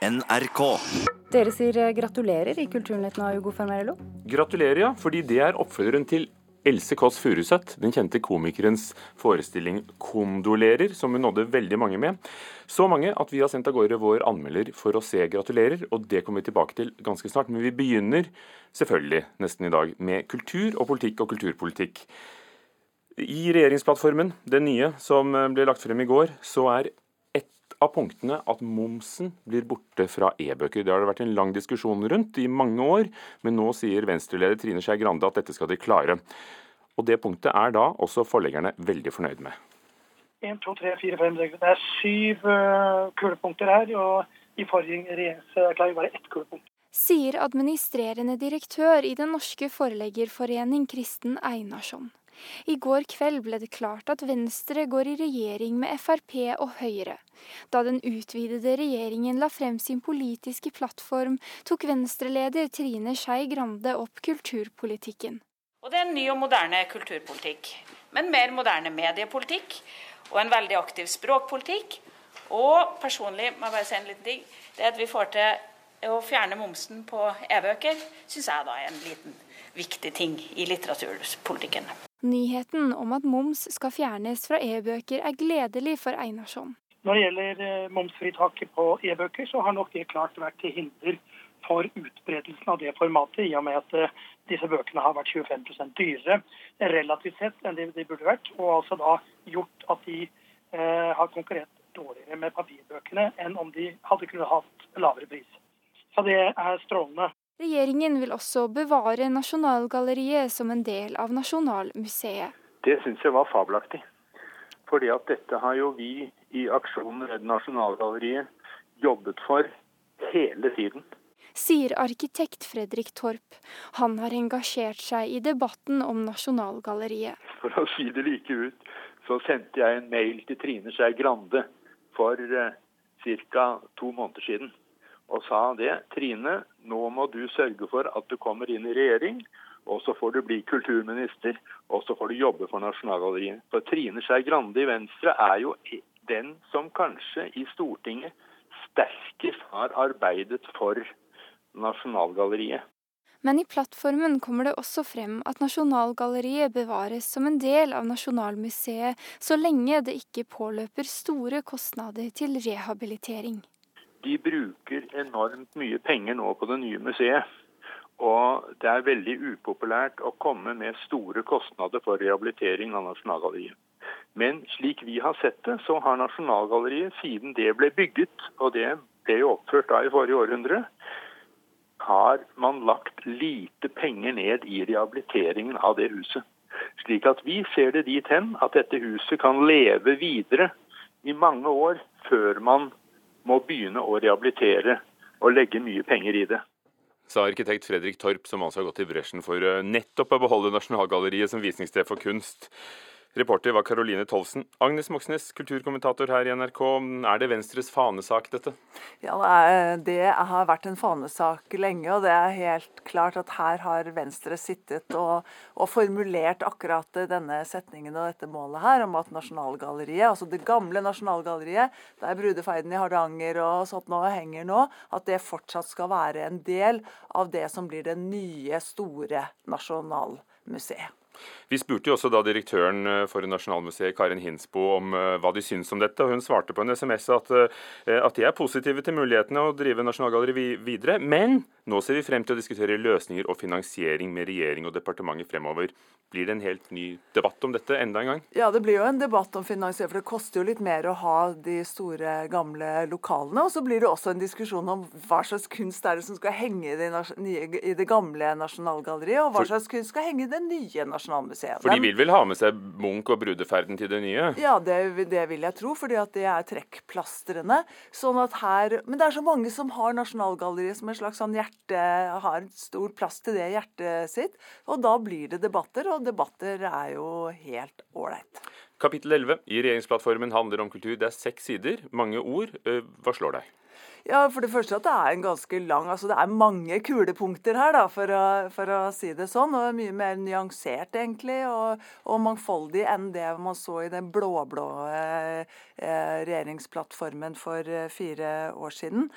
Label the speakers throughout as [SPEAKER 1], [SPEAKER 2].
[SPEAKER 1] NRK.
[SPEAKER 2] Dere sier eh, gratulerer i Kulturnytt nå, Hugo Fermarello.
[SPEAKER 3] Gratulerer, ja. Fordi det er oppfølgeren til Else Kåss Furuseth, den kjente komikerens forestilling 'Kondolerer', som hun nådde veldig mange med. Så mange at vi har sendt av gårde vår anmelder for å se 'Gratulerer', og det kommer vi tilbake til ganske snart. Men vi begynner selvfølgelig nesten i dag med kultur og politikk og kulturpolitikk. I regjeringsplattformen, den nye som ble lagt frem i går, så er av punktene at momsen blir borte fra e-bøker. Det har det vært en lang diskusjon rundt i mange år, men nå sier Venstre-leder Trine Skei Grande at dette skal de klare. Og Det punktet er da også forleggerne veldig fornøyd med.
[SPEAKER 4] 1, 2, 3, 4, 5, 6, Det er syv uh, kulepunkter her, og i forrige regjeringserklæring var det ett kulepunkt.
[SPEAKER 5] Sier administrerende direktør i Den norske forleggerforening Kristen Einarsson. I går kveld ble det klart at Venstre går i regjering med Frp og Høyre. Da den utvidede regjeringen la frem sin politiske plattform, tok Venstre-leder Trine Skei Grande opp kulturpolitikken.
[SPEAKER 6] Og Det er en ny og moderne kulturpolitikk, men mer moderne mediepolitikk og en veldig aktiv språkpolitikk. Og personlig må jeg bare si en liten ting. Det at vi får til å fjerne momsen på e-bøker, syns jeg da er en liten viktig ting i litteraturpolitikken.
[SPEAKER 5] Nyheten om at moms skal fjernes fra e-bøker er gledelig for Einarsson.
[SPEAKER 4] Når det gjelder eh, momsfritaket på e-bøker, så har nok det klart vært til hinder for utbredelsen av det formatet, i og med at eh, disse bøkene har vært 25% dyrere relativt sett enn de burde vært, og altså da gjort at de eh, har konkurrert dårligere med papirbøkene enn om de hadde kunnet hatt lavere pris. Så det er strålende.
[SPEAKER 5] Regjeringen vil også bevare Nasjonalgalleriet som en del av Nasjonalmuseet.
[SPEAKER 7] Det syns jeg var fabelaktig. Fordi at dette har jo vi i aksjonen Redd Nasjonalgalleriet jobbet for hele tiden.
[SPEAKER 5] Sier arkitekt Fredrik Torp. Han har engasjert seg i debatten om Nasjonalgalleriet.
[SPEAKER 7] For å si det like ut, så sendte jeg en mail til Trine Skei Grande for eh, ca. to måneder siden og sa det. Trine, nå må du sørge for at du kommer inn i regjering. Og så får du bli kulturminister, og så får du jobbe for Nasjonalgalleriet. For Trine Skei Grande i Venstre er jo den som kanskje i Stortinget sterkest har arbeidet for Nasjonalgalleriet.
[SPEAKER 5] Men i plattformen kommer det også frem at Nasjonalgalleriet bevares som en del av Nasjonalmuseet, så lenge det ikke påløper store kostnader til rehabilitering
[SPEAKER 7] de bruker enormt mye penger nå på det nye museet. Og det er veldig upopulært å komme med store kostnader for rehabilitering av Nasjonalgalleriet. Men slik vi har sett det, så har Nasjonalgalleriet siden det ble bygget, og det ble jo oppført da i forrige århundre, har man lagt lite penger ned i rehabiliteringen av det huset. Slik at vi ser det dit hen at dette huset kan leve videre i mange år før man må begynne å rehabilitere og legge mye penger i det.
[SPEAKER 3] Sa arkitekt Fredrik Torp, som altså har gått i bresjen for eh, nettopp å beholde Nasjonalgalleriet som visningssted for kunst. Reporter var Caroline Tolvsen. Agnes Moxnes, kulturkommentator her i NRK. Er det Venstres fanesak, dette?
[SPEAKER 8] Ja, det har vært en fanesak lenge. Og det er helt klart at her har Venstre sittet og, og formulert akkurat denne setningen og dette målet her, om at Nasjonalgalleriet, altså det gamle Nasjonalgalleriet, der brudefeiden i Hardanger og sånt nå henger nå, at det fortsatt skal være en del av det som blir det nye, store Nasjonalmuseet.
[SPEAKER 3] Vi spurte jo også da direktøren eh, for Nasjonalmuseet, Karin Hinsbo, om eh, hva de syns om dette. og Hun svarte på en SMS at, eh, at de er positive til mulighetene å drive Nasjonalgalleriet videre. Men nå ser vi frem til å diskutere løsninger og finansiering med regjering og departementet fremover. Blir det en helt ny debatt om dette enda en gang?
[SPEAKER 8] Ja, det blir jo en debatt om finansiering, for det koster jo litt mer å ha de store, gamle lokalene. Og så blir det også en diskusjon om hva slags kunst er det som skal henge i det, i det gamle Nasjonalgalleriet, og hva slags kunst skal henge i det nye Nasjonalmuseet.
[SPEAKER 3] For de vil vel ha med seg Munch og brudeferden til det nye?
[SPEAKER 8] Ja, det, det vil jeg tro, fordi at det er trekkplastrene. Sånn at her, Men det er så mange som har Nasjonalgalleriet som en slags sånn hjerte, har stor plass til det hjertet sitt, og da blir det debatter. og debatter er jo helt ålreit.
[SPEAKER 3] Kapittel 11 i regjeringsplattformen handler om kultur. Det er seks sider, mange ord. Eh, hva slår deg?
[SPEAKER 8] Ja, For det første at det er en ganske lang altså Det er mange kulepunkter her, da, for å, for å si det sånn. Og mye mer nyansert, egentlig, og, og mangfoldig enn det man så i den blå-blå eh, regjeringsplattformen for eh, fire år siden.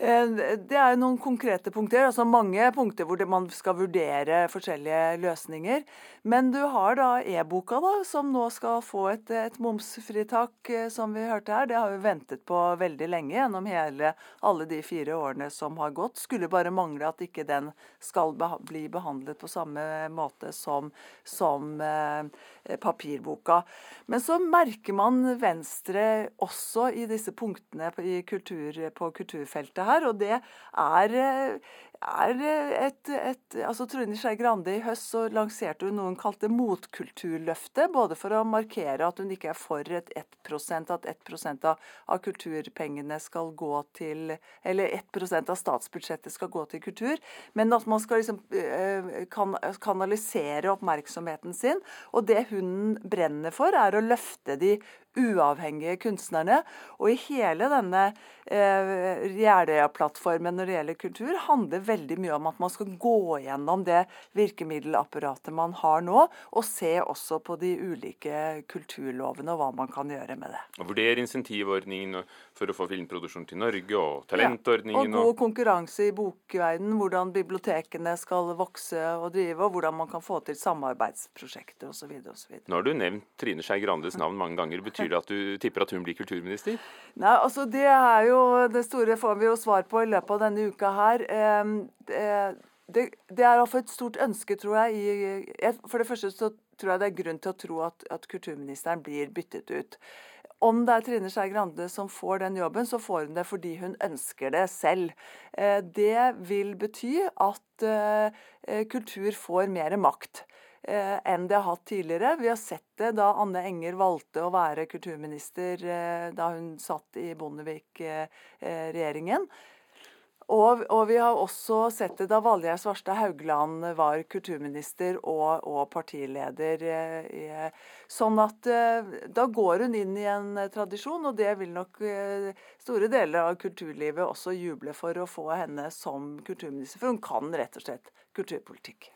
[SPEAKER 8] Eh, det er noen konkrete punkter, altså mange punkter hvor man skal vurdere forskjellige løsninger. Men du har da e-boka, da, som nå skal få et, et, momsfritak, eh, som vi hørte her. Det har vi ventet på veldig lenge, gjennom hele, alle de fire årene som har gått. Skulle bare mangle at ikke den skal bli behandlet på samme måte som, som eh, papirboka. Men så merker man Venstre også i disse punktene på, kultur, på kulturfeltet her, og det er eh, er et, et altså Trine Skei Grande I høst så lanserte hun noe hun kalte motkulturløftet. Både for å markere at hun ikke er for et 1 at 1 av, av kulturpengene skal gå til Eller 1% av statsbudsjettet skal gå til kultur. Men at man skal liksom eh, kan, kanalisere oppmerksomheten sin. Og det hun brenner for, er å løfte de uavhengige kunstnerne. Og i hele denne eh, Jeløya-plattformen når det gjelder kultur, handler veldig mye om at man skal gå gjennom det virkemiddelapparatet man har nå, og se også på de ulike kulturlovene og hva man kan gjøre med det.
[SPEAKER 3] Og Vurdere insentivordningen for å få filmproduksjon til Norge, og talentordningen.
[SPEAKER 8] Ja, og god konkurranse i bokverden, hvordan bibliotekene skal vokse og drive, og hvordan man kan få til samarbeidsprosjekter osv.
[SPEAKER 3] Nå har du nevnt Trine Skei Grandes navn mange ganger. Betyr det at du tipper at hun blir kulturminister?
[SPEAKER 8] Nei, altså Det er jo det store får vi jo svar på i løpet av denne uka her. Det, det er iallfall et stort ønske, tror jeg. For det første så tror jeg det er grunn til å tro at, at kulturministeren blir byttet ut. Om det er Trine Skei Grande som får den jobben, så får hun det fordi hun ønsker det selv. Eh, det vil bety at eh, kultur får mer makt. Eh, enn det har hatt tidligere. Vi har sett det da Anne Enger valgte å være kulturminister eh, da hun satt i Bondevik-regjeringen. Og, og, vi har også sett det da Valgerd Svarstad Haugland var kulturminister og, og partileder. Eh, sånn at da går hun inn i en tradisjon, og det vil nok store deler av kulturlivet også juble for å få henne som kulturminister. For hun kan rett og slett kulturpolitikk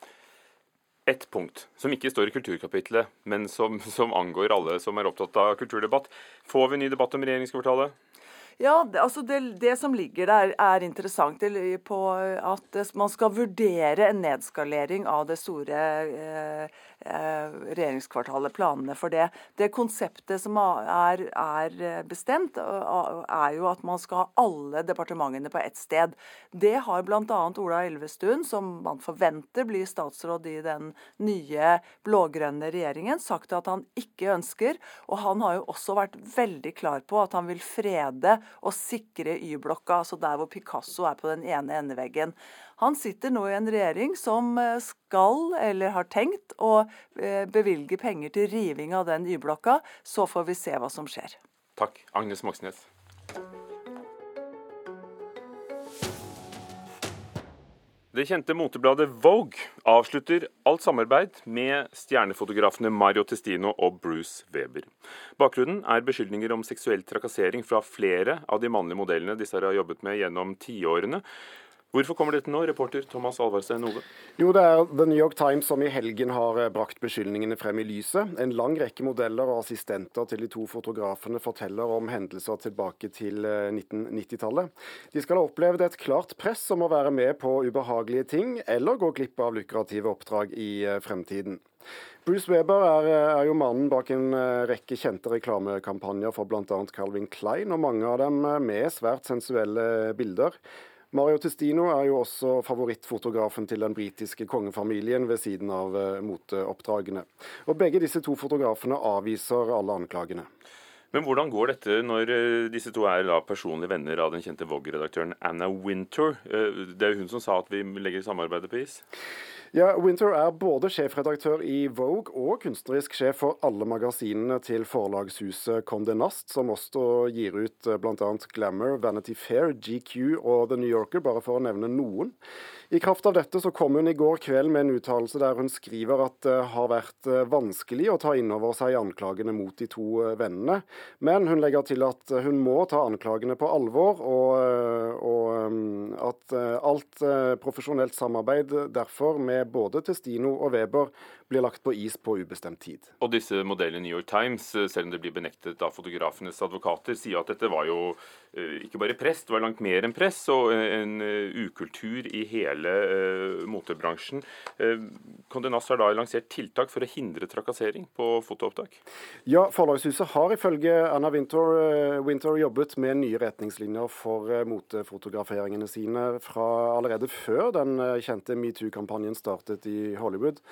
[SPEAKER 3] ett punkt som ikke står i kulturkapitlet, men som, som, angår alle som er opptatt av kulturdebatt. Får vi ny debatt om regjeringskvartalet?
[SPEAKER 8] Ja, det, altså det, det, som ligger der, er interessant på at man skal vurdere en nedskalering av det store eh, Eh, regjeringskvartalet, planene for det. Det konseptet som er, er, bestemt, er jo at man skal ha alle departementene på ett sted. Det har bl.a. Ola Elvestuen, som man forventer blir statsråd i den nye blå-grønne regjeringen, sagt at han ikke ønsker. Og han har jo også vært veldig klar på at han vil frede og sikre Y-blokka, altså der hvor Picasso er på den ene endeveggen. Han sitter nå i en regjering som eh, skal, eller har tenkt, å eh, bevilge penger til riving av den Y-blokka. Så får vi se hva som skjer.
[SPEAKER 3] Takk. Agnes Moxnes. Det kjente motebladet Vogue avslutter alt samarbeid med stjernefotografene Mario Testino og Bruce Weber. Bakgrunnen er beskyldninger om seksuell trakassering fra flere av de mannlige modellene disse har jobbet med gjennom tiårene. Hvorfor kommer dette nå, reporter Thomas Alvarstein Ove?
[SPEAKER 1] Jo, Det er The New York Times som i helgen har eh, brakt beskyldningene frem i lyset. En lang rekke modeller og assistenter til de to fotografene forteller om hendelser tilbake til 1990-tallet. Eh, de skal ha opplevd et klart press om å være med på ubehagelige ting, eller gå glipp av lukrative oppdrag i eh, fremtiden. Bruce Weber er, er, jo mannen bak en rekke kjente reklamekampanjer for bl.a. Calvin Klein, og mange av dem med svært sensuelle bilder. Mario Testino er jo også favorittfotografen til den britiske kongefamilien ved siden av eh, moteoppdragene. Og Begge disse to fotografene avviser alle anklagene.
[SPEAKER 3] Men hvordan går dette når eh, disse to er da personlige venner av den kjente Vogue-redaktøren Anna Winter? Eh, det er jo hun som sa at vi legger samarbeidet på is?
[SPEAKER 1] Ja, Winter er både sjefredaktør i Vogue og kunstnerisk sjef for alle magasinene til forlagshuset Condé Nast, som også gir ut eh, bl.a. Glamour, Vanity Fair, GQ og The New Yorker, bare for å nevne noen. I kraft av dette så kom hun i går kveld med en uttalelse der hun skriver at det har vært eh, vanskelig å ta inn over seg anklagene mot de to eh, vennene, men hun legger til at hun må ta anklagene på alvor, og, eh, og at alt profesjonelt samarbeid derfor med både Testino og Weber blir lagt på is på ubestemt tid.
[SPEAKER 3] Og disse modellene i New York Times, selv om det blir benektet av fotografenes advokater, sier at dette var jo ikke bare press, det var langt mer enn press, og en ukultur i hele motebransjen. Condé Nast har da lansert tiltak for å hindre trakassering på fotoopptak?
[SPEAKER 1] Ja, Forlagshuset har ifølge Anna Winter, Winter jobbet med nye retningslinjer for motefotograferingene sine fra allerede før den kjente metoo-kampanjen startet i Hollywood.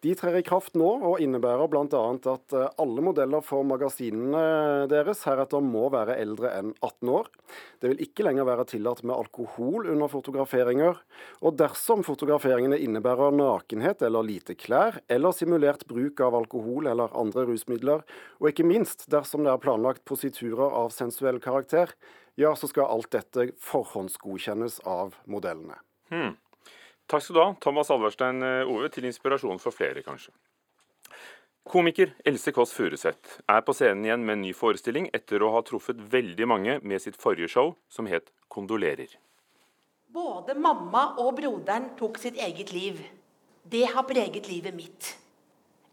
[SPEAKER 1] De trer i kraft nå og innebærer bl.a. at alle modeller for magasinene deres heretter må være eldre enn 18 år. Det vil ikke lenger være tillatt med alkohol under fotograferinger. Og dersom fotograferingene innebærer nakenhet eller lite klær, eller simulert bruk av alkohol eller andre rusmidler, og ikke minst dersom det er planlagt positurer av sensuell karakter, ja, så skal alt dette forhåndsgodkjennes av modellene.
[SPEAKER 3] Hmm. Takk skal du ha, Thomas Alverstein Ove, til inspirasjon for flere, kanskje. Komiker Else Kåss Furuseth er på scenen igjen med en ny forestilling etter å ha truffet veldig mange med sitt forrige show, som het 'Kondolerer'.
[SPEAKER 9] Både mamma og broderen tok sitt eget liv. Det har preget livet mitt.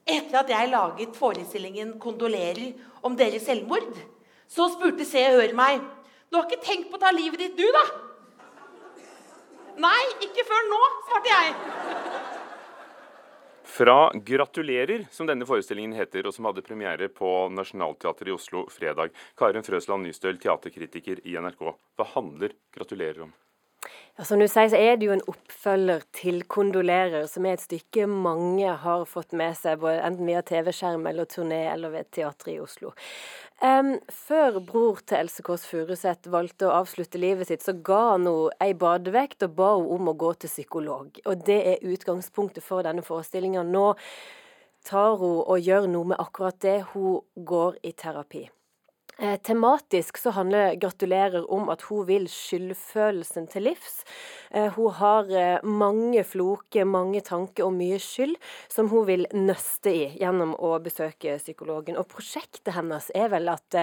[SPEAKER 9] Etter at jeg laget forestillingen 'Kondolerer' om deres selvmord, så spurte Se og Hør meg 'Du har ikke tenkt på å ta livet ditt, du, da?' Nei, ikke før nå, svarte jeg.
[SPEAKER 3] Fra 'Gratulerer', som denne forestillingen heter, og som hadde premiere på Nationaltheatret i Oslo fredag. Karen Frøsland Nystøl, teaterkritiker i NRK. Hva handler 'Gratulerer' om?
[SPEAKER 10] Ja, som du sier, så er det jo en oppfølger til 'Kondolerer', som er et stykke mange har fått med seg, enten via TV-skjerm eller turné eller ved teatret i Oslo. Um, før bror til Else Kåss Furuseth valgte å avslutte livet sitt, så ga han henne ei badevekt og ba henne om å gå til psykolog. Og det er utgangspunktet for denne forestillinga. Nå tar hun og gjør noe med akkurat det. Hun går i terapi. Eh, tematisk så handler 'Gratulerer' om at hun vil skyldfølelsen til livs. Eh, hun har eh, mange floker, mange tanker og mye skyld som hun vil nøste i gjennom å besøke psykologen. Og prosjektet hennes er vel at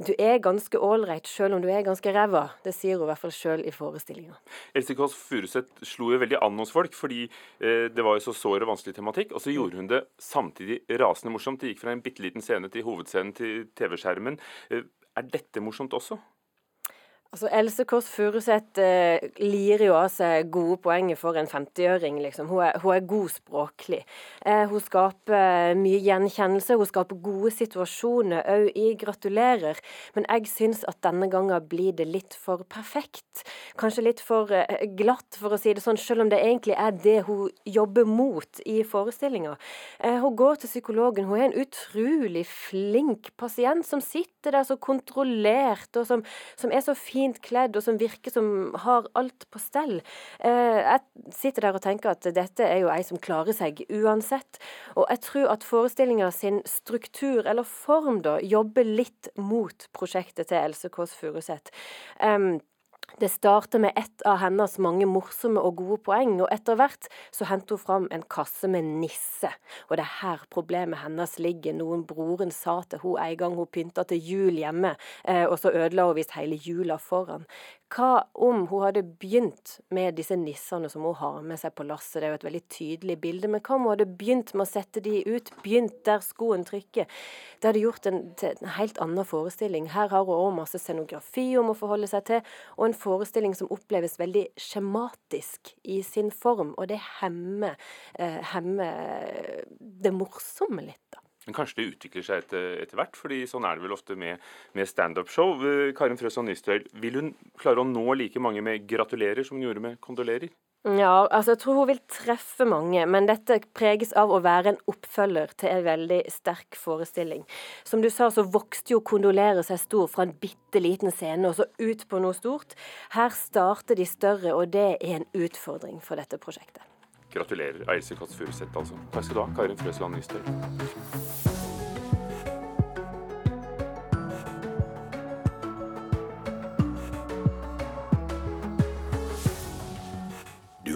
[SPEAKER 10] du er ganske ålreit selv om du er ganske ræva. Det sier hun i hvert fall sjøl i forestillinga.
[SPEAKER 3] Else Kåss Furuseth slo jo veldig an hos folk, fordi eh, det var jo så sår og vanskelig tematikk. Og så gjorde hun det samtidig rasende morsomt. Det gikk fra en bitte liten scene til hovedscenen til TV-skjermen. Eh, er dette morsomt også?
[SPEAKER 10] Altså, Else Kåss Furuseth eh, lirer jo av seg gode poenger for en 50-øring. Liksom. Hun, hun, er god språklig. Eh, hun skaper mye gjenkjennelse. Hun skaper gode situasjoner òg i 'Gratulerer'. Men jeg syns at denne gangen blir det litt for perfekt. Kanskje litt for eh, glatt, for å si det sånn, selv om det egentlig er det hun jobber mot i forestillinga. Eh, hun går til psykologen. Hun er en utrolig flink pasient som sitter der så kontrollert, og som, som er så fin fint kledd, og som virker som har alt på stell. Eh, jeg sitter der og tenker at dette er jo ei som klarer seg uansett. Og jeg tror at forestillinga sin struktur, eller form, da, jobber litt mot prosjektet til Else Kåss Furuseth. Det starter med ett av hennes mange morsomme og gode poeng, og etter hvert så henter hun fram en kasse med nisse. Og det er her problemet hennes ligger. Noen broren sa til hun en gang hun pynta til jul hjemme, eh, og så ødela hun visst hele jula foran. Hva om hun hadde begynt med disse nissene som hun har med seg på lasset? Det er jo et veldig tydelig bilde. Men hva om hun hadde begynt med å sette de ut? Begynt der skoen trykker? Det hadde gjort en, en helt annen forestilling. Her har hun òg masse scenografi hun må forholde seg til, og en forestilling som oppleves veldig skjematisk i sin form. Og det hemmer, eh, hemmer det morsomme litt, da.
[SPEAKER 3] Men kanskje det utvikler seg etter, etter hvert, fordi sånn er det vel ofte med, med standup-show. Eh, Karin Frøsson Nystøl, vil hun klare å nå like mange med 'gratulerer' som hun gjorde med 'kondolerer'?
[SPEAKER 10] Ja, altså jeg tror hun vil treffe mange, men dette preges av å være en oppfølger til en veldig sterk forestilling. Som du sa, så vokste jo 'Kondolerer' seg stor fra en bitte liten scene og så ut på noe stort. Her starter de større, og det er en utfordring for dette prosjektet.
[SPEAKER 3] Gratulerer, Else Kåss Furuseth, altså. Takk skal du ha, Karin Frøsland Nystøl.